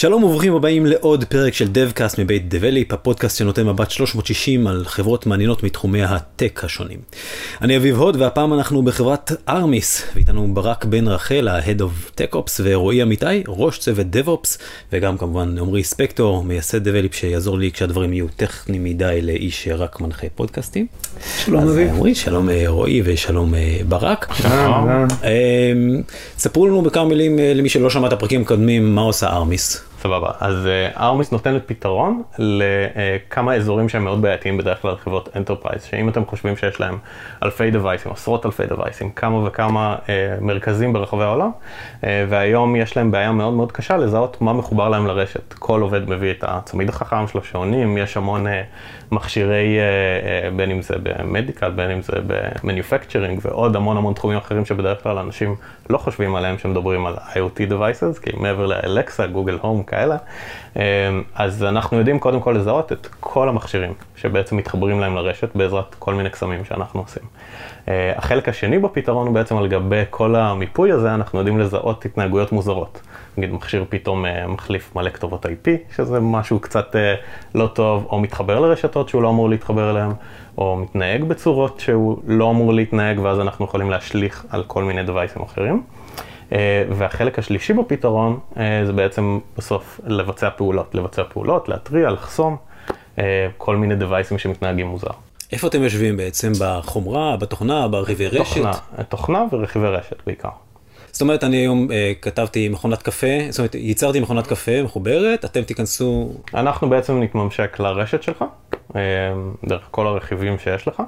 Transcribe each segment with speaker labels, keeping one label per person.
Speaker 1: שלום וברוכים הבאים לעוד פרק של DevCast מבית דבליפ, הפודקאסט שנותן מבט 360 על חברות מעניינות מתחומי הטק השונים. אני אביב הוד והפעם אנחנו בחברת ארמיס, ואיתנו ברק בן רחל, ה-Head of Tech Ops, ורועי אמיתי, ראש צוות DevOps, וגם כמובן עמרי ספקטור, מייסד DevLeap שיעזור לי כשהדברים יהיו טכניים מדי לאיש שרק מנחה פודקאסטים. שלום אביב. עמרי, שלום אה, רועי ושלום אה, ברק. שלום. אה, ספרו לנו בכמה מילים למי שלא שמע את הפרקים הקודמים, מה עושה ארמיס.
Speaker 2: סבבה, אז ארמיס uh, נותנת פתרון לכמה אזורים שהם מאוד בעייתיים בדרך כלל חברות enterprise, שאם אתם חושבים שיש להם אלפי דווייסים, עשרות אלפי דווייסים, כמה וכמה uh, מרכזים ברחבי העולם, uh, והיום יש להם בעיה מאוד מאוד קשה לזהות מה מחובר להם לרשת. כל עובד מביא את הצמיד החכם שלו שעונים, יש המון uh, מכשירי, uh, uh, בין אם זה במדיקל, בין אם זה במניופקצ'רינג, ועוד המון המון תחומים אחרים שבדרך כלל אנשים לא חושבים עליהם כשמדברים על IoT devices, כי מעבר לאלקסה, גוגל הום, כאלה, אמ, אז אנחנו יודעים קודם כל לזהות את כל המכשירים שבעצם מתחברים להם לרשת בעזרת כל מיני קסמים שאנחנו עושים. אה, החלק השני בפתרון הוא בעצם על גבי כל המיפוי הזה, אנחנו יודעים לזהות התנהגויות מוזרות. נגיד מכשיר פתאום אה, מחליף מלא כתובות IP, שזה משהו קצת אה, לא טוב, או מתחבר לרשתות שהוא לא אמור להתחבר אליהן, או מתנהג בצורות שהוא לא אמור להתנהג, ואז אנחנו יכולים להשליך על כל מיני דווייסים אחרים. אה, והחלק השלישי בפתרון זה בעצם בסוף לבצע פעולות, לבצע פעולות, להתריע, לחסום, כל מיני device ים שמתנהגים מוזר.
Speaker 1: איפה אתם יושבים בעצם? בחומרה, בתוכנה, ברכיבי רשת?
Speaker 2: תוכנה, תוכנה ורכיבי רשת בעיקר.
Speaker 1: זאת אומרת, אני היום אה, כתבתי מכונת קפה, זאת אומרת, ייצרתי מכונת קפה מחוברת, אתם תיכנסו...
Speaker 2: אנחנו בעצם נתממשק לרשת שלך, אה, דרך כל הרכיבים שיש לך,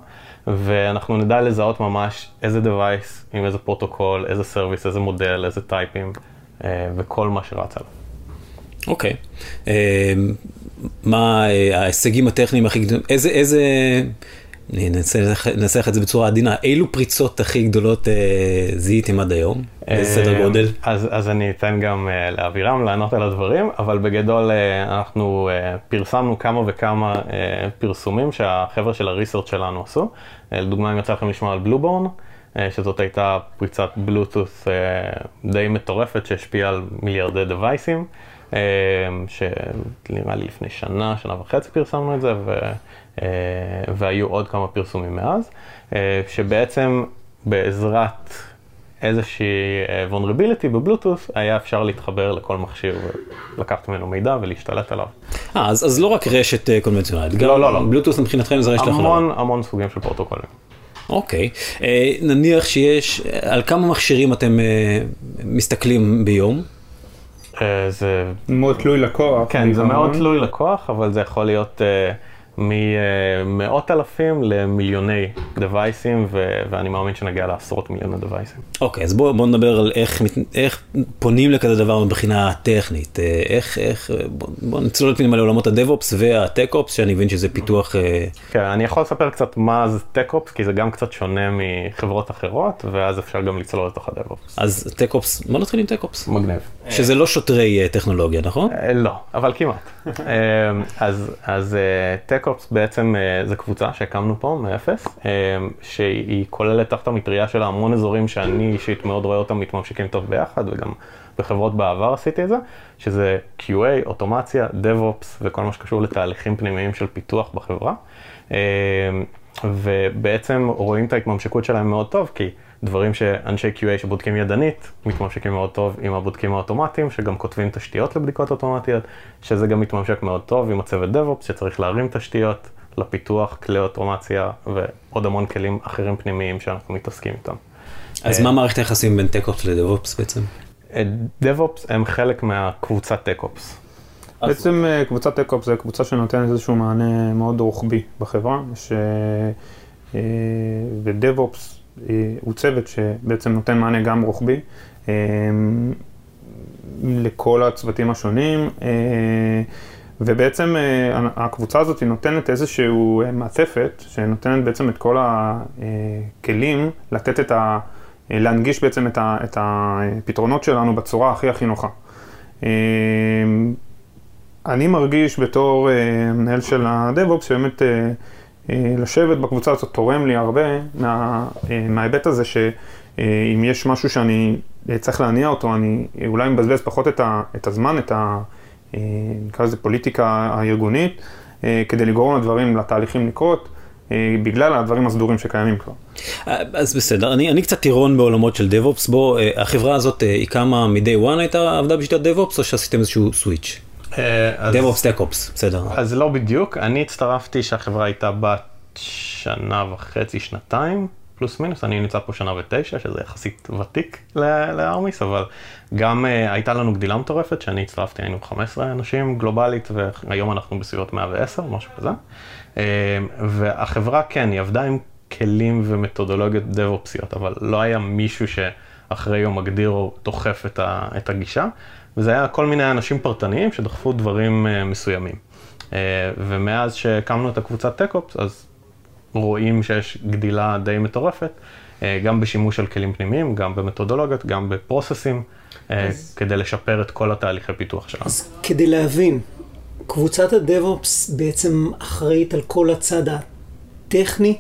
Speaker 2: ואנחנו נדע לזהות ממש איזה device, עם איזה פרוטוקול, איזה service, איזה מודל, איזה type ים, אה, וכל מה שרץ עליו.
Speaker 1: אוקיי. אה, מה אה, ההישגים הטכניים הכי גדולים, איזה, איזה... אני אנסח את זה בצורה עדינה, אילו פריצות הכי גדולות אה, זיהיתם עד היום? איזה סדר גודל?
Speaker 2: אז, אז אני אתן גם אה, לאבירם לענות על הדברים, אבל בגדול אה, אנחנו אה, פרסמנו כמה וכמה אה, פרסומים שהחבר'ה של הריסרט שלנו עשו. אה, לדוגמה, אם יצא לכם לשמוע על בלובורן, אה, שזאת הייתה פריצת בלוטוס אה, די מטורפת שהשפיעה על מיליארדי דווייסים. אה, שנראה לי לפני שנה, שנה וחצי פרסמנו את זה, ו... אה, והיו עוד כמה פרסומים מאז, אה, שבעצם בעזרת איזושהי אה, vulnerability בבלוטוס, היה אפשר להתחבר לכל מכשיר ולקחת ממנו מידע ולהשתלט עליו.
Speaker 1: אה, אז, אז לא רק רשת קונבנציונלית,
Speaker 2: לא, לא, לא.
Speaker 1: בלוטוס מבחינתכם זה רשת
Speaker 2: המון, המון המון סוגים של פרוטוקולים.
Speaker 1: אוקיי, אה, נניח שיש, על כמה מכשירים אתם אה, מסתכלים ביום?
Speaker 2: אה, זה
Speaker 3: מאוד תלוי לקוח.
Speaker 2: כן, זה מאוד תלוי לקוח, אבל זה יכול להיות... אה, ממאות אלפים למיליוני דווייסים, ו- ואני מאמין שנגיע לעשרות מיליוני דווייסים.
Speaker 1: אוקיי, okay, אז בואו בוא נדבר על איך, איך פונים לכזה דבר מבחינה טכנית. אה, איך, איך, בואו בוא נצלול פנימה לעולמות הדב-אופס והטק-אופס, שאני מבין שזה פיתוח... אה,
Speaker 2: כן, אני יכול לספר קצת מה זה Tech Ops, כי זה גם קצת שונה מחברות אחרות, ואז אפשר גם לצלול לתוך ה DevOps.
Speaker 1: אז Tech Ops, בוא נתחיל עם Tech Ops.
Speaker 2: מגניב.
Speaker 1: שזה לא שוטרי אה, טכנולוגיה, נכון?
Speaker 2: לא, אבל כמעט. אז, אז Tech Ops בעצם אה, זה קבוצה שהקמנו פה מאפס, אה, שהיא כוללת תחת המטריה שלה המון אזורים שאני אישית מאוד רואה אותם מתממשיקים טוב ביחד, וגם בחברות בעבר עשיתי את זה, שזה QA, אוטומציה, DevOps וכל מה שקשור לתהליכים פנימיים של פיתוח בחברה. אה, ובעצם רואים את ההתממשקות שלהם מאוד טוב, כי דברים שאנשי QA שבודקים ידנית, מתממשקים מאוד טוב עם הבודקים האוטומטיים, שגם כותבים תשתיות לבדיקות אוטומטיות, שזה גם מתממשק מאוד טוב עם הצוות DevOps, שצריך להרים תשתיות לפיתוח, כלי אוטומציה ועוד המון כלים אחרים פנימיים שאנחנו מתעסקים איתם.
Speaker 1: אז מה מערכת היחסים בין TechOps ל-DevOps בעצם?
Speaker 2: אה, DevOps הם חלק מהקבוצת TechOps.
Speaker 3: בעצם אה, קבוצת TechOps זה קבוצה שנותנת איזשהו מענה מאוד רוחבי בחברה, ש... אה, ו-DevOps אה, הוא צוות שבעצם נותן מענה גם רוחבי אה, לכל הצוותים השונים, אה, ובעצם הקבוצה הזאת נותנת איזשהו מעטפת, שנותנת בעצם את כל הכלים לתת את להנגיש בעצם את, ה, את הפתרונות שלנו בצורה הכי הכי נוחה. אני מרגיש בתור מנהל של ה-DevOps, שבאמת לשבת בקבוצה הזאת תורם לי הרבה מה, מההיבט הזה שאם יש משהו שאני צריך להניע אותו, אני אולי מבזבז פחות את, ה, את הזמן, את ה... נקרא לזה פוליטיקה הארגונית, כדי לגרום לדברים, לתהליכים לקרות. בגלל הדברים הסדורים שקיימים כבר.
Speaker 1: אז בסדר, אני, אני קצת טירון בעולמות של DevOps, בוא, החברה הזאת היא קמה מ-day one הייתה עבדה בשיטת DevOps או שעשיתם איזשהו סוויץ'? DevOps, TechOps, בסדר.
Speaker 2: אז לא בדיוק, אני הצטרפתי שהחברה הייתה בת שנה וחצי, שנתיים, פלוס מינוס, אני נמצא פה שנה ותשע, שזה יחסית ותיק לארמיס, אבל גם uh, הייתה לנו גדילה מטורפת, שאני הצטרפתי, היינו 15 אנשים גלובלית, והיום אנחנו בסביבות 110, משהו כזה. Uh, והחברה, כן, היא עבדה עם כלים ומתודולוגיות דב-אופסיות, אבל לא היה מישהו שאחרי יום מגדיר או דוחף את, ה, את הגישה, וזה היה כל מיני אנשים פרטניים שדחפו דברים uh, מסוימים. Uh, ומאז שהקמנו את הקבוצת טק-אופס, אז רואים שיש גדילה די מטורפת, אה, גם בשימוש של כלים פנימיים, גם במתודולוגיות, גם בפרוססים, אה, אז... כדי לשפר את כל התהליכי פיתוח שלנו.
Speaker 4: אז כדי להבין, קבוצת הדב-אופס בעצם אחראית על כל הצד הטכני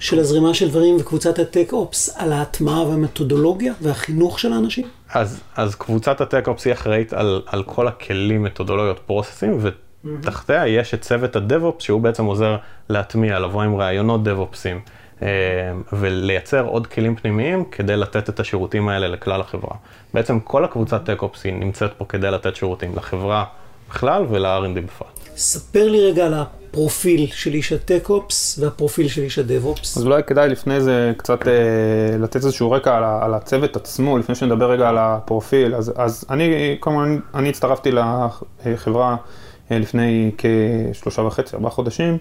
Speaker 4: של הזרימה של דברים, וקבוצת הטק-אופס על ההטמעה והמתודולוגיה והחינוך של האנשים?
Speaker 2: אז, אז קבוצת הטק-אופס היא אחראית על, על כל הכלים, מתודולוגיות, פרוססים, ו... תחתיה יש את צוות הדב-אופס שהוא בעצם עוזר להטמיע, לבוא עם רעיונות דב-אופסים אה, ולייצר עוד כלים פנימיים כדי לתת את השירותים האלה לכלל החברה. בעצם כל הקבוצת Tech Ops נמצאת פה כדי לתת שירותים לחברה בכלל ול-R&D בפרט.
Speaker 4: ספר לי רגע על הפרופיל של איש ה Tech Ops והפרופיל של איש ה DevOps.
Speaker 3: אז אולי כדאי לפני זה קצת אה, לתת איזשהו רקע על, על הצוות עצמו, לפני שנדבר רגע על הפרופיל. אז, אז אני, כמובן, אני הצטרפתי לחברה. אה, לפני כשלושה וחצי, ארבעה חודשים,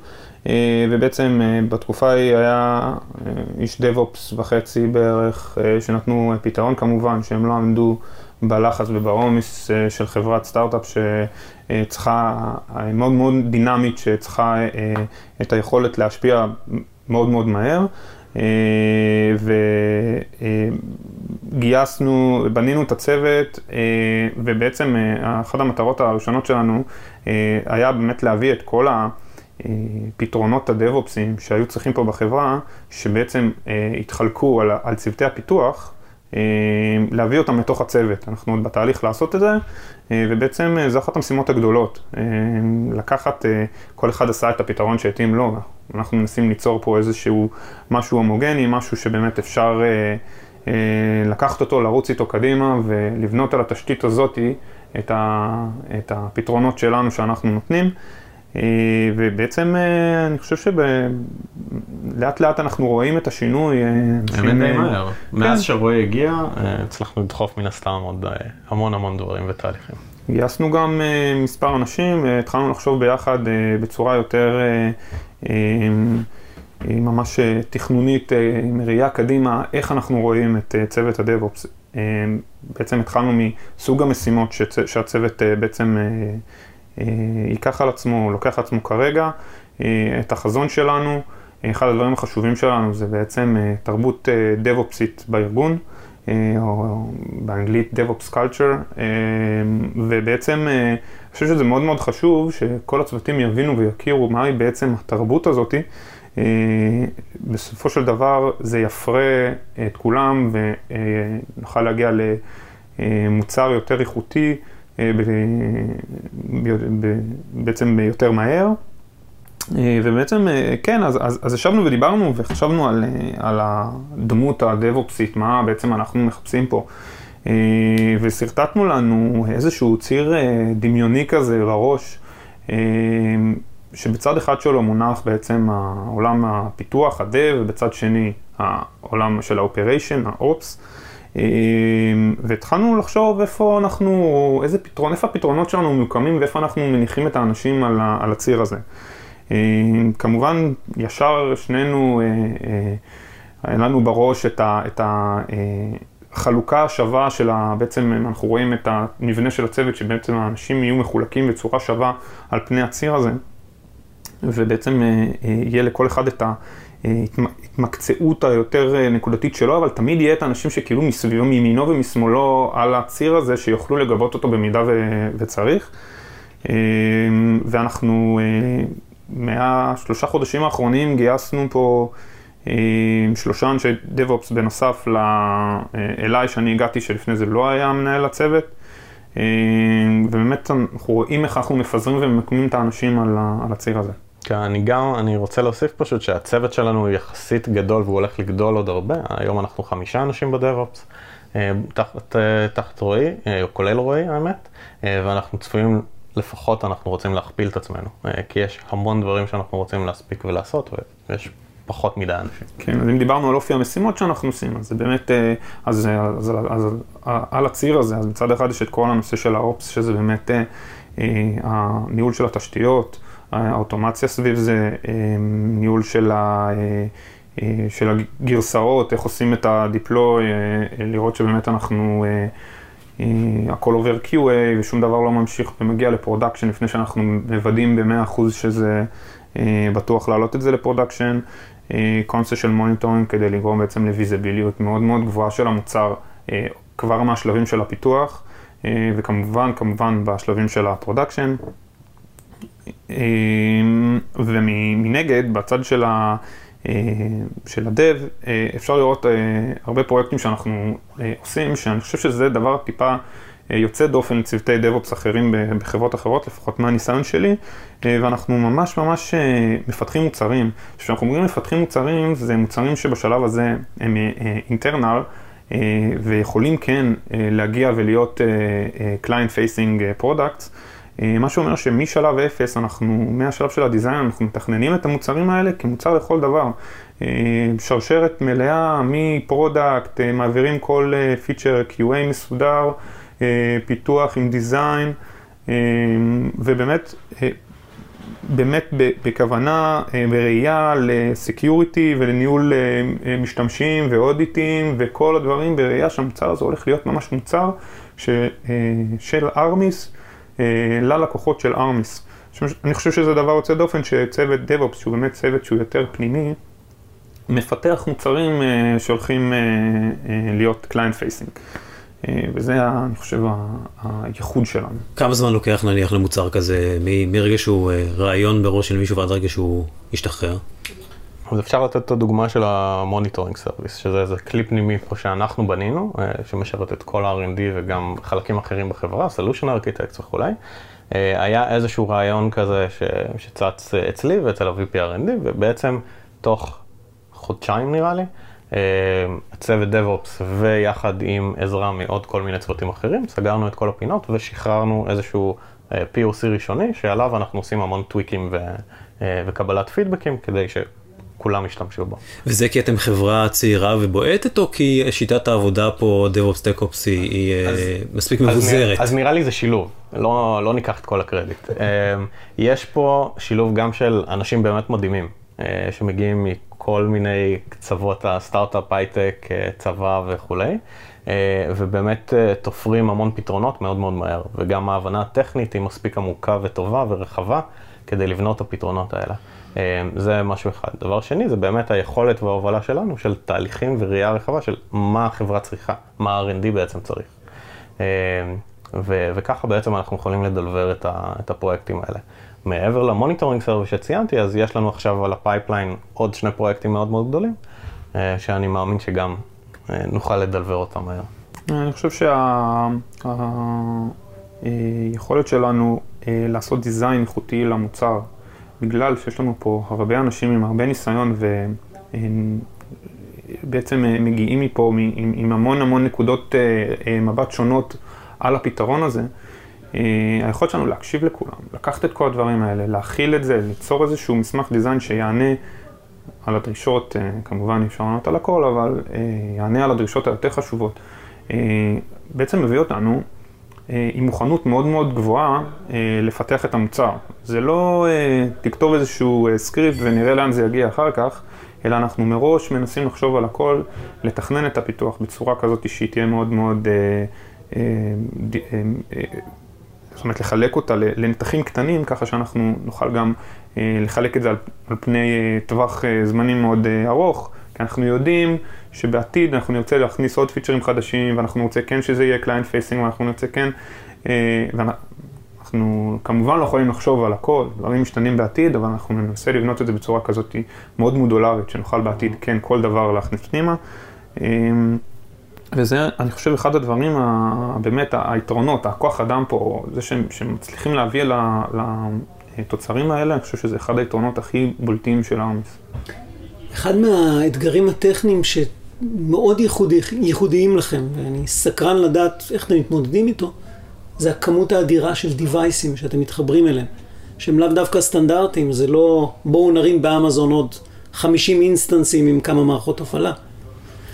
Speaker 3: אה, ובעצם אה, בתקופה ההיא היה איש דב-אופס וחצי בערך, שנתנו פתרון כמובן, שהם לא עמדו בלחץ ובעומס של חברת סטארט-אפ שצריכה, מאוד מאוד דינמית, שצריכה את היכולת להשפיע מאוד מאוד מהר. וגייסנו, בנינו את הצוות, ובעצם אחת המטרות הראשונות שלנו אה, היה באמת להביא את כל הפתרונות הדב-אופסים שהיו צריכים פה בחברה, שבעצם אה, התחלקו על, על צוותי הפיתוח, אה, להביא אותם לתוך הצוות. אנחנו עוד בתהליך לעשות את זה, ובעצם זו אחת המשימות הגדולות. לקחת, כל אחד עשה את הפתרון שהתאים לו, אנחנו מנסים ליצור פה איזשהו משהו הומוגני, משהו שבאמת אפשר לקחת אותו, לרוץ איתו קדימה ולבנות על התשתית הזאתי. את הפתרונות שלנו שאנחנו נותנים. אה, ובעצם אה, אני חושב שלאט לאט אנחנו רואים את השינוי.
Speaker 2: אה, האמת די מהר. מאז כן. שרועי הגיע, הצלחנו לדחוף מן הסתם עוד המון המון דברים ותהליכים.
Speaker 3: גייסנו גם מספר אנשים, התחלנו לחשוב ביחד בצורה יותר ממש תכנונית, עם ראייה קדימה, איך אנחנו רואים את צוות הדב-אופס אה, בעצם התחלנו מסוג המשימות שהצוות בעצם ייקח על עצמו, לוקח על עצמו כרגע, את החזון שלנו. אחד הדברים החשובים שלנו זה בעצם תרבות דב-אופסית בארגון, או באנגלית DevOps Culture, ובעצם אני חושב שזה מאוד מאוד חשוב שכל הצוותים יבינו ויכירו מהי בעצם התרבות הזאתי. אה, בסופו של דבר זה יפרה את כולם ונוכל להגיע למוצר יותר איכותי, אה, בעצם יותר מהר. אה, ובעצם, כן, אז, אז, אז ישבנו ודיברנו וחשבנו על, על הדמות הדב-אופסית, מה בעצם אנחנו מחפשים פה. ושרטטנו לנו איזשהו ציר דמיוני כזה בראש, שבצד אחד שלו מונח בעצם העולם הפיתוח, ה-Dev, ובצד שני העולם של ה-Operation, ה-Ops. אה, והתחלנו לחשוב איפה אנחנו, איזה פתרון, איפה הפתרונות שלנו ממוקמים ואיפה אנחנו מניחים את האנשים על, על הציר הזה. אה, כמובן, ישר שנינו, אה, היה לנו בראש את, ה, החלוקה השווה של ה... בעצם אנחנו רואים את המבנה של הצוות, שבעצם האנשים יהיו מחולקים בצורה שווה על פני הציר הזה. ובעצם אה, אה, יהיה לכל אחד את ההתמקצעות היותר אה, נקודתית שלו, אבל תמיד יהיה את האנשים שכאילו מסביבו, מימינו ומשמאלו על הציר הזה, שיוכלו לגבות אותו במידה ו- וצריך. אה, ואנחנו, מהשלושה חודשים האחרונים גייסנו פה שלושה אנשי DevOps בנוסף אליי שאני הגעתי, שלפני זה לא היה מנהל הצוות. ובאמת אנחנו רואים איך אנחנו מפזרים וממקמים את האנשים על הציר הזה.
Speaker 2: כן, אני גם, אני רוצה להוסיף פשוט שהצוות שלנו הוא יחסית גדול והוא הולך לגדול עוד הרבה. היום אנחנו חמישה אנשים ב DevOps, אה, תחת, אה, תחת רועי, אה, כולל רועי האמת, ואנחנו צפויים, לפחות אנחנו רוצים להכפיל את עצמנו, כי יש המון דברים שאנחנו רוצים להספיק ולעשות, ויש פחות מדי אנשים.
Speaker 3: כן, אז אם דיברנו על אופי המשימות שאנחנו עושים, אז זה באמת, אז, אז, אז, אז על הציר הזה, אז מצד אחד יש את כל הנושא של ה Ops, שזה באמת הניהול של התשתיות. האוטומציה סביב זה, אה, ניהול של, ה, אה, אה, של הגרסאות, איך עושים את ה deploy, לראות שבאמת אנחנו, הכל עובר QA ושום דבר לא ממשיך ומגיע ל production לפני שאנחנו מוודאים ב-100% שזה בטוח להעלות את זה ל production. קונספט של monitoring כדי לגרום בעצם ל visibility ות מאוד מאוד גבוהה של המוצר כבר מהשלבים של הפיתוח וכמובן, כמובן בשלבים של ה production. אמ, ומנגד, בצד של, ה, אה, של ה Dev, אה, אפשר לראות אה, הרבה פרויקטים שאנחנו עושים, שאני חושב שזה דבר טיפה יוצא דופן לצוותי DevOps אחרים בחברות אחרות, לפחות מהניסיון שלי, ואנחנו ממש ממש מפתחים מוצרים. כשאנחנו אומרים מפתחים מוצרים, זה מוצרים שבשלב הזה הם internal. ויכולים כן להגיע ולהיות Client Facing Products. אה, מה שאומר שמשלב אפס, אנחנו, מהשלב של ה design, אנחנו מתכננים את המוצרים האלה כמוצר לכל דבר. אה, שרשרת מלאה מ product, אה, מעבירים כל feature QA מסודר, פיתוח עם דיזיין, ובאמת, באמת בכוונה, בראייה לסקיוריטי ולניהול משתמשים ואודיטים וכל הדברים, בראייה שהמוצר הזה הולך להיות ממש מוצר של ארמיס. אה, ללקוחות של ארמיס. אני חושב שזה דבר יוצא דופן שצוות DevOps, שהוא באמת צוות שהוא יותר פנימי, מפתח מוצרים אה, שהולכים אה, להיות client facing. וזה, אני חושב, הייחוד שלנו.
Speaker 1: כמה זמן לוקח נניח למוצר כזה, מרגע שהוא רעיון בראש של מישהו ועד רגע שהוא ישתחרר?
Speaker 2: אז אפשר לתת את הדוגמה של ה monitoring service, שזה איזה כלי פנימי פה שאנחנו בנינו, אה, שמשרת את כל ה-R&D וגם חלקים אחרים בחברה, solution architects וכולי. אה, היה איזשהו רעיון כזה ש... שצץ אצלי ואצל ה-VP R&D, ובעצם תוך חודשיים נראה לי, אה, הצוות DevOps ויחד עם עזרה מעוד כל מיני צוותים אחרים, סגרנו את כל הפינות ושחררנו איזשהו POC ראשוני, שעליו אנחנו עושים המון טוויקים ו... וקבלת פידבקים כדי ש... כולם השתמשו בו.
Speaker 1: וזה כי אתם חברה צעירה ובועטת, או כי שיטת העבודה פה, DevOps, TechOps, היא אה, אז, מספיק מבוזרת?
Speaker 2: אז, אז נראה לי זה שילוב, לא, לא ניקח את כל הקרדיט. אה, יש פה שילוב גם של אנשים באמת מדהימים, אה, שמגיעים מכל מיני קצוות הסטארט-אפ, הייטק, צבא וכולי. ובאמת תופרים המון פתרונות מאוד מאוד מהר, וגם ההבנה הטכנית היא מספיק עמוקה וטובה ורחבה כדי לבנות את הפתרונות האלה. אה, זה משהו אחד. דבר שני, זה באמת היכולת וההובלה שלנו של תהליכים וראייה רחבה של מה החברה צריכה, מה ה-R&D בעצם צריך. אה, ו- וככה בעצם אנחנו יכולים לדלבר את, ה- את הפרויקטים האלה. מעבר ל monitoring service שציינתי, אז יש לנו עכשיו על ה pipeline עוד שני פרויקטים מאוד מאוד גדולים, אה, שאני מאמין שגם נוכל לדלבר אותם מהר.
Speaker 3: אני חושב שהיכולת שה... שלנו לעשות design איכותי למוצר, בגלל שיש לנו פה הרבה אנשים עם הרבה ניסיון ובעצם אה, מגיעים מפה עם, עם המון המון נקודות אה, אה, מבט שונות על הפתרון הזה, היכולת שלנו להקשיב לכולם, לקחת את כל הדברים האלה, להכיל את זה, ליצור איזשהו מסמך דיזיין שיענה על הדרישות, כמובן אי אפשר לענות על הכל, אבל יענה על הדרישות היותר חשובות, בעצם מביא אותנו אה, עם מוכנות מאוד מאוד גבוהה אה, לפתח את המוצר. זה לא אה, תכתוב איזשהו סקריפט ונראה לאן זה יגיע אחר כך, אלא אנחנו מראש מנסים לחשוב על הכל, לתכנן את הפיתוח בצורה כזאת שהיא תהיה מאוד מאוד, זאת אומרת לחלק אותה לנתחים קטנים, ככה שאנחנו נוכל גם לחלק את זה על, פני טווח זמנים מאוד ארוך, אנחנו יודעים שבעתיד אנחנו נרצה להכניס עוד פיצ'רים חדשים, ואנחנו נרצה כן שזה יהיה client facing, ואנחנו נרצה כן, אנחנו כמובן לא יכולים לחשוב על הכל, דברים משתנים בעתיד, אבל אנחנו ננסה לבנות את זה בצורה כזאת מאוד מודולרית, שנוכל בעתיד כן כל דבר להכניס פנימה. וזה, אני חושב, אחד הדברים, באמת, היתרונות, הכוח אדם פה, זה שהם, שהם מצליחים להביא לתוצרים האלה, אני חושב שזה אחד היתרונות הכי בולטים של ארמיס.
Speaker 4: אחד מהאתגרים הטכניים שמאוד ייחודי, ייחודיים לכם, ואני סקרן לדעת איך אתם מתמודדים איתו, זה הכמות האדירה של דיווייסים שאתם מתחברים אליהם, שהם לאו דווקא סטנדרטיים, זה לא בואו נרים באמזון עוד 50 אינסטנסים עם כמה מערכות הפעלה.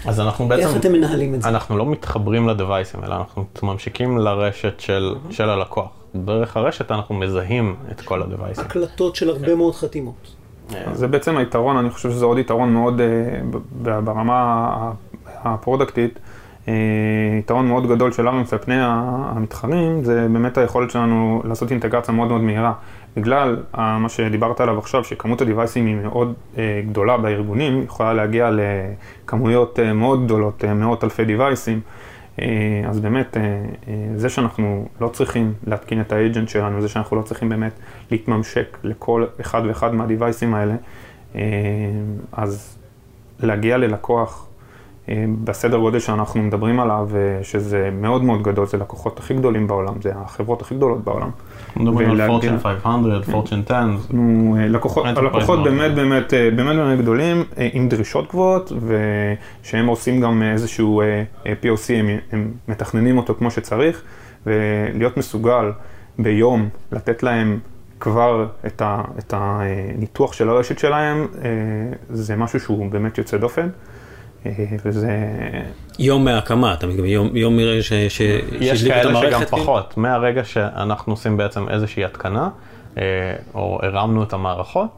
Speaker 2: אז אנחנו בעצם...
Speaker 4: איך אתם מנהלים את זה?
Speaker 2: אנחנו לא מתחברים לדווייסים, אלא אנחנו ממשקים לרשת של, של הלקוח. דרך הרשת אנחנו מזהים את כל הדווייסים.
Speaker 4: הקלטות של הרבה מאוד חתימות.
Speaker 3: זה בעצם היתרון, אני חושב שזה עוד יתרון מאוד uh, ברמה הפרודקטית. uh, יתרון מאוד גדול של ארמיס על פני המתחרים, זה באמת היכולת שלנו לעשות אינטגרציה מאוד מאוד מהירה. בגלל מה שדיברת עליו עכשיו, שכמות הדיווייסים היא מאוד גדולה בארגונים, יכולה להגיע לכמויות מאוד גדולות, מאות אלפי דיווייסים. Uh, אז באמת, uh, uh, זה שאנחנו לא צריכים להתקין את האג'נט שלנו, זה שאנחנו לא צריכים באמת להתממשק לכל אחד ואחד מהדיווייסים האלה, אז להגיע ללקוח אה, בסדר גודל שאנחנו מדברים עליו, אה, שזה מאוד מאוד גדול, זה לקוחות הכי גדולים בעולם, זה החברות הכי גדולות בעולם.
Speaker 2: מדברים על פורצ'ן 500, פורצ'ן 10.
Speaker 3: הלקוחות באמת באמת באמת באמת גדולים, אה, עם דרישות גבוהות, ושהם עושים גם איזשהו POC, הם, הם מתכננים אותו כמו שצריך, ולהיות מסוגל ביום לתת להם כבר את, ה, את הניתוח של הרשת שלהם, זה משהו שהוא באמת יוצא דופן. וזה...
Speaker 1: יום מהקמה, אתה מתכוון, יום, יום מרגע
Speaker 2: את המערכת? יש כאלה שגם כאילו? פחות, מהרגע שאנחנו עושים בעצם איזושהי התקנה, אה, או הרמנו את המערכות,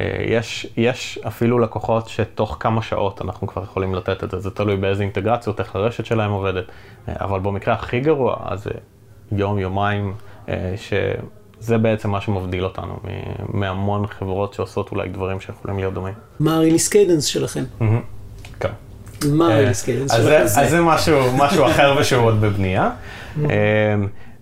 Speaker 2: אה, יש, יש אפילו לקוחות שתוך כמה שעות אנחנו כבר יכולים לתת את זה, זה תלוי באיזה אינטגרציות, איך הרשת שלהם עובדת, אה, אבל במקרה הכי גרוע, אז זה יום, יומיים, שזה בעצם מה שמבדיל אותנו מהמון חברות שעושות אולי דברים שיכולים להיות דומים.
Speaker 4: מה ה release cadence שלכם? Mm-hmm.
Speaker 2: כן.
Speaker 4: מה ה-use case?
Speaker 2: אז זה משהו אחר ושהוא עוד בבנייה. אמ,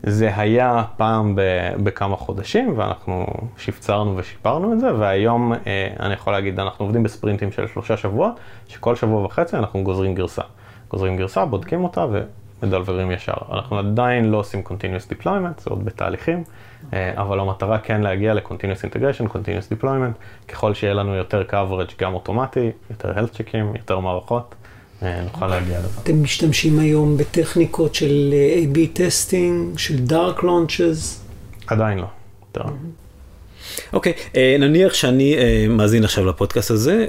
Speaker 2: זה היה פעם בכמה חודשים, ואנחנו שפצרנו ושיפרנו את זה, והיום אה, אני יכול להגיד, אנחנו עובדים בספרינטים של שלושה שבועות, שכל שבוע וחצי אנחנו גוזרים גרסה. גוזרים גרסה, בודקים אותה ומדלברים ישר. אנחנו עדיין לא עושים Continuous Deployment, זה עוד בתהליכים, אה, אבל המטרה כן להגיע ל-Continuous Integration, Continuous Deployment, ככל שיהיה לנו יותר coverage גם אוטומטי, יותר health checks, יותר מערכות. אה, נוכל להגיע לזה.
Speaker 4: אתם משתמשים היום בטכניקות של אה, A-B testing, של Dark Launches?
Speaker 2: עדיין לא.
Speaker 1: אוקיי, okay, אה, נניח שאני מאזין עכשיו לפודקאסט הזה,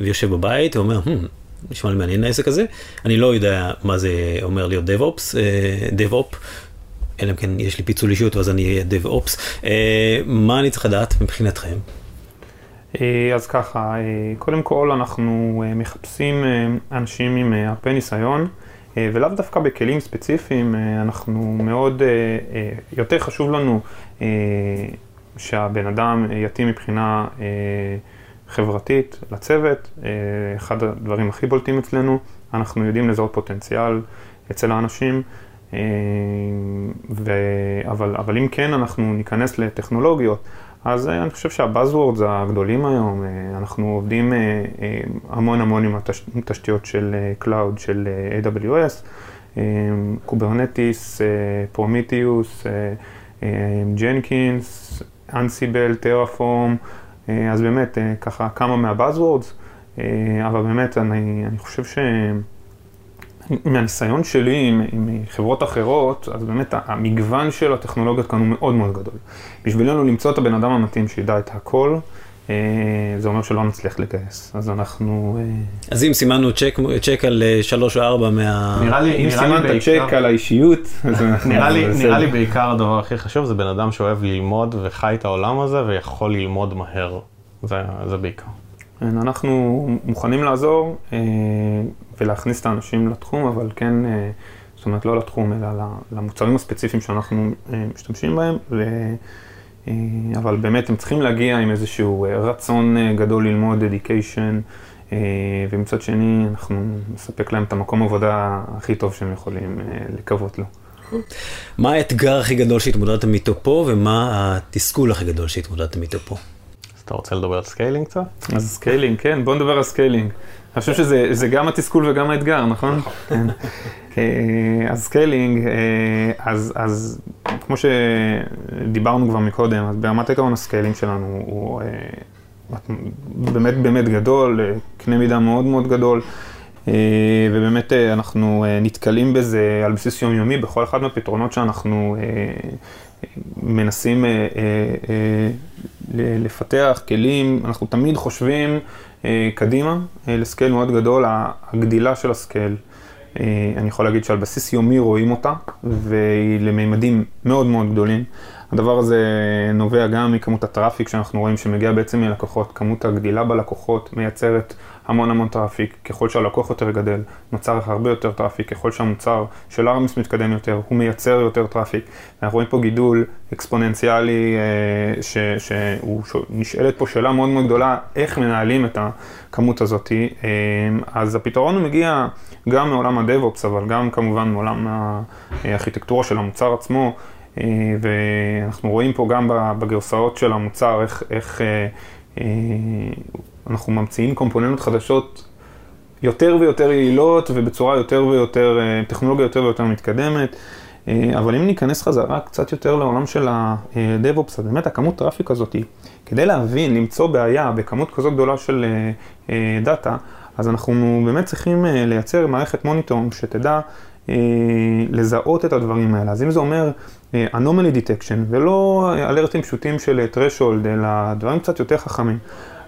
Speaker 1: ויושב בבית ואומר, hmm, נשמע לי מעניין העסק הזה, אני לא יודע מה זה אומר להיות DevOps, DevOps, אלא אם כן יש לי פיצול אישיות ואז אני אהיה DevOps, מה אני צריך לדעת מבחינתכם?
Speaker 3: אה, אז ככה, אה, קודם כל אנחנו אה, מחפשים אנשים עם הרבה ניסיון, ולאו דווקא בכלים ספציפיים, אנחנו מאוד, יותר חשוב לנו שהבן אדם יתאים מבחינה חברתית לצוות, אחד הדברים הכי בולטים אצלנו, אנחנו יודעים לזהות פוטנציאל אצל האנשים. ו... אבל, אבל אם כן אנחנו ניכנס לטכנולוגיות, אז אה, אני חושב שה buzzwords הגדולים היום, אה, אנחנו עובדים אה, המון המון עם התשתיות של Cloud, של AWS, Kubernetes, Prometheus, Jenkins, Ansible, Terraform, אז באמת ככה כמה מה buzzwords, אבל באמת אני, אני חושב ש... מהניסיון שלי עם, עם חברות אחרות, אז באמת המגוון של הטכנולוגיות כאן הוא מאוד מאוד גדול. בשבילנו למצוא את הבן אדם המתאים שידע את הכל, אה, זה אומר שלא נצליח לגייס. אז אנחנו... אה,
Speaker 1: אז אם סימנו צ'ק, צ'ק על אה, שלוש או ארבע מה...
Speaker 3: נראה לי, אם סימנת צ'ק על האישיות,
Speaker 2: אז נראה לי, נראה לי בעיקר הדבר הכי חשוב זה בן אדם שאוהב ללמוד וחי את העולם הזה ויכול ללמוד מהר. זה, זה בעיקר.
Speaker 3: כן, אנחנו מוכנים לעזור אה, ולהכניס את האנשים לתחום, אבל כן, אה, זאת אומרת לא לתחום, אלא למוצרים הספציפיים שאנחנו אה, משתמשים בהם, אבל באמת הם צריכים להגיע עם איזשהו רצון גדול ללמוד, dedication, ומצד שני אנחנו נספק להם את המקום עבודה הכי טוב שהם יכולים לקוות לו.
Speaker 1: מה האתגר הכי גדול שהתמודדתם איתו פה, ומה התסכול הכי גדול שהתמודדתם איתו פה?
Speaker 2: אתה רוצה לדבר על scaling קצת?
Speaker 3: אז scaling, כן, בוא נדבר על scaling. אני חושב שזה גם התסכול וגם האתגר, נכון? כן. אה, אז scaling, אה, אז, אז כמו שדיברנו כבר מקודם, אז ברמת עקרון ה scaling שלנו הוא אה, באמת באמת גדול, קנה מידה מאוד מאוד גדול. ובאמת אנחנו נתקלים בזה על בסיס יומיומי בכל אחד מהפתרונות שאנחנו מנסים לפתח כלים, אנחנו תמיד חושבים קדימה ל scale מאוד גדול, הגדילה של ה scale. אני יכול להגיד שעל בסיס יומי רואים אותה, והיא לממדים מאוד מאוד גדולים. הדבר הזה נובע גם מכמות ה traffic שאנחנו רואים שמגיע בעצם מלקוחות, כמות הגדילה בלקוחות מייצרת המון המון traffic, ככל שהלקוח יותר גדל, נוצר הרבה יותר traffic, ככל שהמוצר של ארמיס מתקדם יותר, הוא מייצר יותר traffic. אנחנו רואים פה גידול אקספוננציאלי, אה, שהוא נשאלת פה שאלה מאוד מאוד גדולה, איך מנהלים את הכמות הזאת. אה, אז הפתרון הוא מגיע גם מעולם הדב-אופס, אבל גם כמובן מעולם הארכיטקטורה של המוצר עצמו. אה, ואנחנו רואים פה גם בגרסאות של המוצר איך, איך אנחנו ממציאים קומפוננטות חדשות יותר ויותר יעילות ובצורה יותר ויותר, אה, טכנולוגיה יותר ויותר מתקדמת. אה, אבל אם ניכנס חזרה קצת יותר לעולם של ה-DevOps, אז באמת הכמות traffic הזאת, כדי להבין, למצוא בעיה בכמות כזו גדולה של אה, data, אז אנחנו באמת צריכים לייצר מערכת monitoring שתדע לזהות את הדברים האלה. אז אם זה אומר anomaly detection ולא אלרטים פשוטים של threshold, אלא דברים קצת יותר חכמים.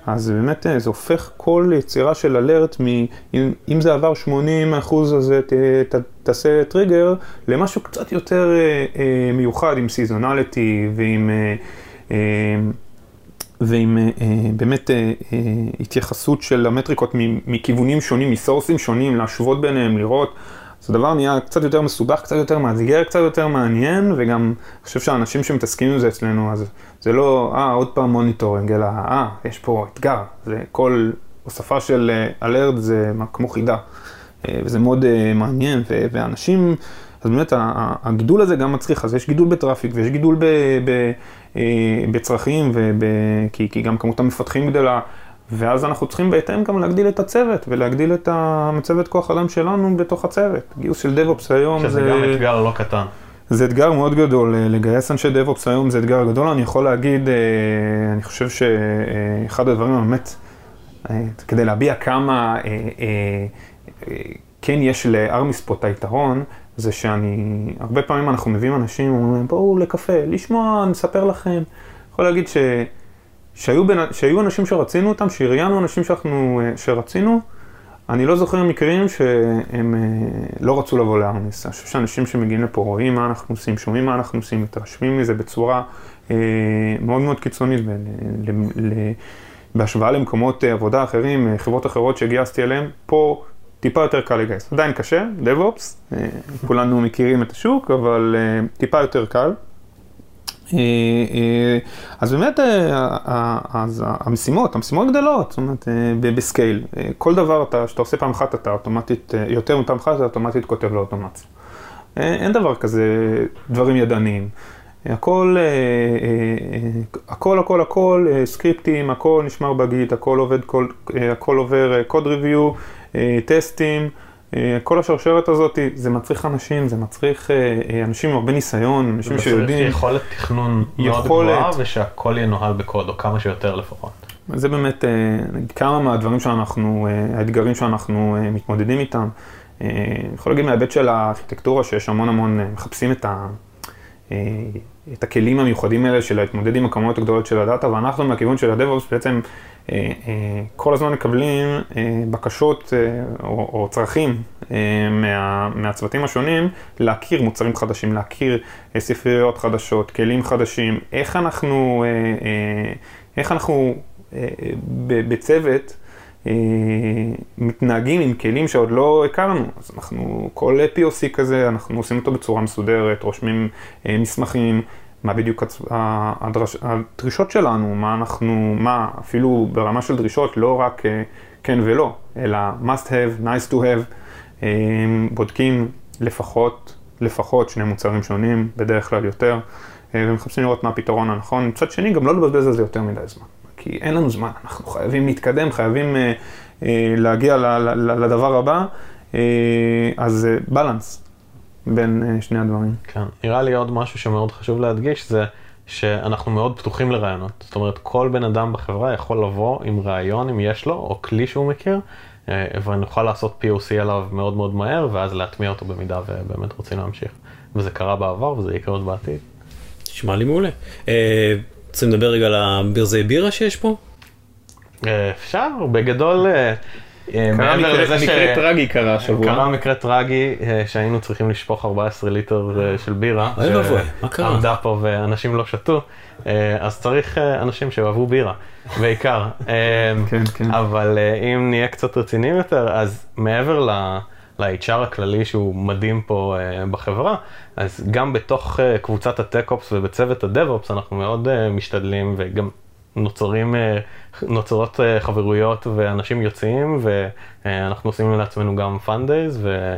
Speaker 3: אז באמת אה, זה הופך כל יצירה של alert, מ, אם, אם זה עבר 80 אחוז אז ת, ת, תעשה טריגר, למשהו קצת יותר אה, אה, מיוחד עם seasonality ועם, אה, אה, ועם אה, באמת אה, אה, התייחסות של המטריקות מכיוונים שונים, מסורסים שונים, להשוות ביניהם, לראות. אז הדבר נהיה קצת יותר מסובך, קצת יותר מאתגר, קצת יותר מעניין, וגם אני חושב שהאנשים שמתעסקים עם זה אצלנו, אז זה לא, אה, עוד פעם monitoring, אלא, אה, יש פה אתגר. זה כל הוספה של אלרט זה כמו חידה. אה, וזה מאוד uh, מעניין, ואנשים, אז באמת הגידול הזה גם מצריך, אז יש גידול בטראפיק ויש גידול ב- ב- בצרכים, וב- כי, כי גם כמות המפתחים גדלה, ואז אנחנו צריכים בהתאם גם להגדיל את הצוות ולהגדיל את המצבת כוח אדם שלנו בתוך הצוות. גיוס של DevOps היום
Speaker 2: שזה זה... שזה גם אתגר לא קטן.
Speaker 3: זה אתגר מאוד גדול, אה, לגייס אנשי DevOps היום זה אתגר גדול, אני יכול להגיד, אה, אני חושב שאחד הדברים באמת, אה, כדי להביע כמה כן יש לארמיס פה את היתרון, זה שאני, הרבה פעמים אנחנו מביאים אנשים, אומרים בואו לקפה, לשמוע, נספר לכם. יכול להגיד ש... שהיו, בין, שהיו אנשים שרצינו אותם, שהראיינו אנשים שאנחנו, שרצינו, אני לא זוכר מקרים שהם אה, לא רצו לבוא לארמיס. אני חושב שאנשים שמגיעים לפה רואים מה אנחנו עושים, שומעים מה אנחנו עושים, מתרשמים מזה בצורה אה, מאוד מאוד קיצונית. ול, ל, ל, בהשוואה למקומות אה, עבודה אחרים, אה, חברות אחרות שהגייסתי אליהן, פה טיפה יותר קל לגייס. עדיין קשה, DevOps, אה, כולנו מכירים את השוק, אבל אה, טיפה יותר קל. אה, אה, אז באמת אה, אז המשימות, המשימות גדלות, זאת אומרת, בסקייל. כל דבר שאתה עושה פעם אחת, אתה אוטומטית, יותר מפעם אחת, אתה אוטומטית כותב לאוטומציה. אין דבר כזה דברים ידניים. הכל, הכל, הכל, הכל, סקריפטים, הכל נשמר בגיט, הכל עובד, הכל עובר קוד ריוויו, טסטים. אה, כל השרשרת הזאת, זה מצריך אנשים, זה מצריך אה, אה, אנשים עם הרבה ניסיון, אנשים שיודעים. זה מצריך
Speaker 2: יכולת תכנון מאוד גבוהה, ושהכל ינוהל בקוד, או כמה שיותר לפחות.
Speaker 3: זה באמת כמה מהדברים שאנחנו, האתגרים שאנחנו מתמודדים איתם. אני יכול להגיד מההיבט של הארכיטקטורה, שיש המון המון, מחפשים את, ה, את הכלים המיוחדים האלה של להתמודד עם הכמויות הגדולות של הדאטה, ואנחנו מהכיוון של ה-DevOps בעצם כל הזמן מקבלים אה, בקשות או, או צרכים מה, מהצוותים השונים להכיר מוצרים חדשים, להכיר ספריות חדשות, כלים חדשים, איך אנחנו, איך אנחנו בצוות מתנהגים עם כלים שעוד לא הכרנו. אז אנחנו, כל POC כזה, אנחנו עושים אותו בצורה מסודרת, רושמים מסמכים. מה בדיוק הדרש, הדרישות שלנו, מה אנחנו, מה, אפילו ברמה של דרישות, לא רק אה, כן ולא, אלא must have, nice to have, אה, בודקים לפחות, לפחות שני מוצרים שונים, בדרך כלל יותר, אה, ומחפשים לראות מה הפתרון הנכון. מצד שני, גם לא לבזבז על זה יותר מדי זמן, כי אין לנו זמן, אנחנו חייבים להתקדם, חייבים להגיע לדבר הבא, אז בלנס בין אה, שני הדברים.
Speaker 2: כן, נראה לי עוד משהו שמאוד חשוב להדגיש זה שאנחנו מאוד פתוחים לרעיונות. זאת אומרת, כל בן אדם בחברה יכול לבוא עם רעיון, אם יש לו, או כלי שהוא מכיר, אה, ונוכל לעשות POC עליו מאוד מאוד מהר, ואז להטמיע אותו במידה ובאמת רוצים להמשיך. וזה קרה בעבר וזה יקרה עוד בעתיד.
Speaker 1: נשמע לי מעולה. אה, רוצים לדבר רגע על הברזי בירה שיש פה?
Speaker 2: אה, אפשר, בגדול,
Speaker 3: קרה
Speaker 2: מעבר
Speaker 3: מקרה-
Speaker 2: לזה ש...
Speaker 3: מקרה טרגי קרה השבוע.
Speaker 2: קרה מקרה טרגי אה, שהיינו צריכים לשפוך 14 ליטר אה, של בירה.
Speaker 1: אוי ואבוי, מה קרה?
Speaker 2: עמדה פה ואנשים לא שתו, אה, אז צריך אה, אנשים שאוהבו בירה, בעיקר. אה,
Speaker 3: כן, כן.
Speaker 2: אבל אה, אם נהיה קצת רציניים יותר, אז מעבר ל... ל-HR הכללי שהוא מדהים פה uh, בחברה, אז גם בתוך uh, קבוצת ה TechOps ובצוות ה DevOps אנחנו מאוד uh, משתדלים וגם נוצרים, uh, נוצרות uh, חברויות ואנשים יוצאים ואנחנו עושים לעצמנו גם fun days ו...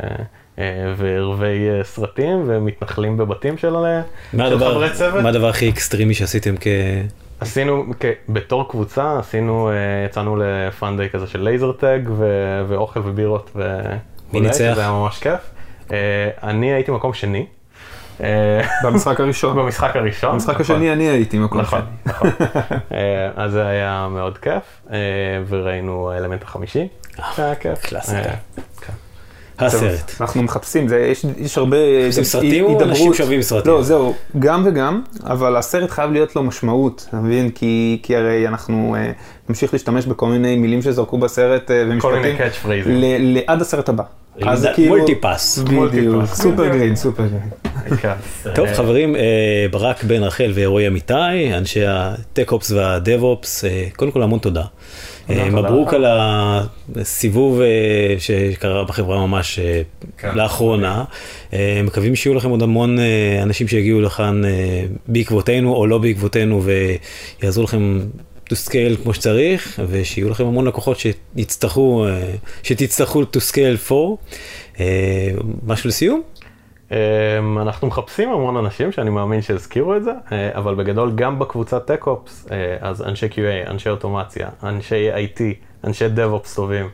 Speaker 2: וערבי סרטים ומתנחלים בבתים של, אה, של
Speaker 1: הדבר-
Speaker 2: חברי צוות.
Speaker 1: מה הדבר הכי אקסטרימי שעשיתם כ...
Speaker 2: עשינו, כ- בתור קבוצה, עשינו, אה, יצאנו ל fun day כזה של laser tag ו- ואוכל ובירות ו...
Speaker 1: מי ניצח?
Speaker 2: שזה היה ממש כיף. אה, אני הייתי מקום שני. אה,
Speaker 3: במשחק הראשון.
Speaker 2: במשחק הראשון.
Speaker 3: במשחק
Speaker 2: נכון.
Speaker 3: השני אני הייתי מקום
Speaker 2: נכון,
Speaker 3: שני.
Speaker 2: נכון. אה, אז זה היה מאוד כיף, אה, וראינו האלמנט החמישי, שהיה כיף.
Speaker 1: קלאסיקה. הסרט.
Speaker 3: אנחנו מחפשים, זה, יש, יש הרבה
Speaker 1: עושים סרטים או. אנשים שאוהבים סרטים?
Speaker 3: לא, זהו, גם וגם, אבל הסרט חייב להיות לו משמעות, אתה מבין? כי, כי הרי אנחנו אה, נמשיך להשתמש בכל מיני מילים שזרקו בסרט אה,
Speaker 2: כל
Speaker 3: ומשפטים.
Speaker 2: מיני קאץ' פרייזים.
Speaker 3: ל- ל- עד הסרט הבא.
Speaker 1: אז מולטיפס.
Speaker 3: בדיוק,
Speaker 2: מולטיפס.
Speaker 3: super green, super
Speaker 2: green.
Speaker 1: טוב
Speaker 2: אה,
Speaker 1: חברים, אה, ברק בן רחל ורועי אמיתי, אנשי ה TechOps וה DevOps, אה, קודם כל המון תודה. אה, מברוק. על הסיבוב אה, שקרה בחברה ממש אה,
Speaker 2: כן.
Speaker 1: לאחרונה. מקווים שיהיו לכם עוד המון אנשים שיגיעו לכאן בעקבותינו או לא בעקבותינו ויעזרו לכם to scale כמו שצריך ושיהיו לכם המון לקוחות שיצטרכו, שתצטרכו to scale for. משהו לסיום?
Speaker 2: אמ, אנחנו מחפשים המון אנשים שאני מאמין שהזכירו את זה, אה, אבל בגדול גם בקבוצת TechOps, אה, אז אנשי QA, אנשי אוטומציה, אנשי IT, אנשי DevOps טובים.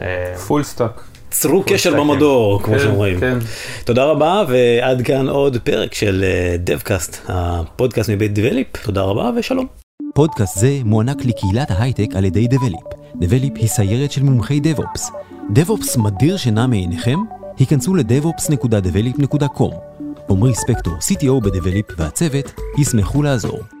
Speaker 2: אה,
Speaker 3: Full stack.
Speaker 1: צרו קשר. במדור, כמו
Speaker 3: כן,
Speaker 1: שאומרים.
Speaker 3: כן.
Speaker 1: תודה רבה, ועד כאן עוד פרק של דבקאסט, הפודקאסט מבית דבליפ. תודה רבה ושלום.
Speaker 5: פודקאסט זה מוענק לקהילת ההייטק על ידי דבליפ. דבליפ היא סיירת של מומחי DevOps. DevOps מדיר שינה מעיניכם? היכנסו ל- devops.develeap.com. עמרי ספקטור, CTO בדבליפ והצוות, ישמחו לעזור.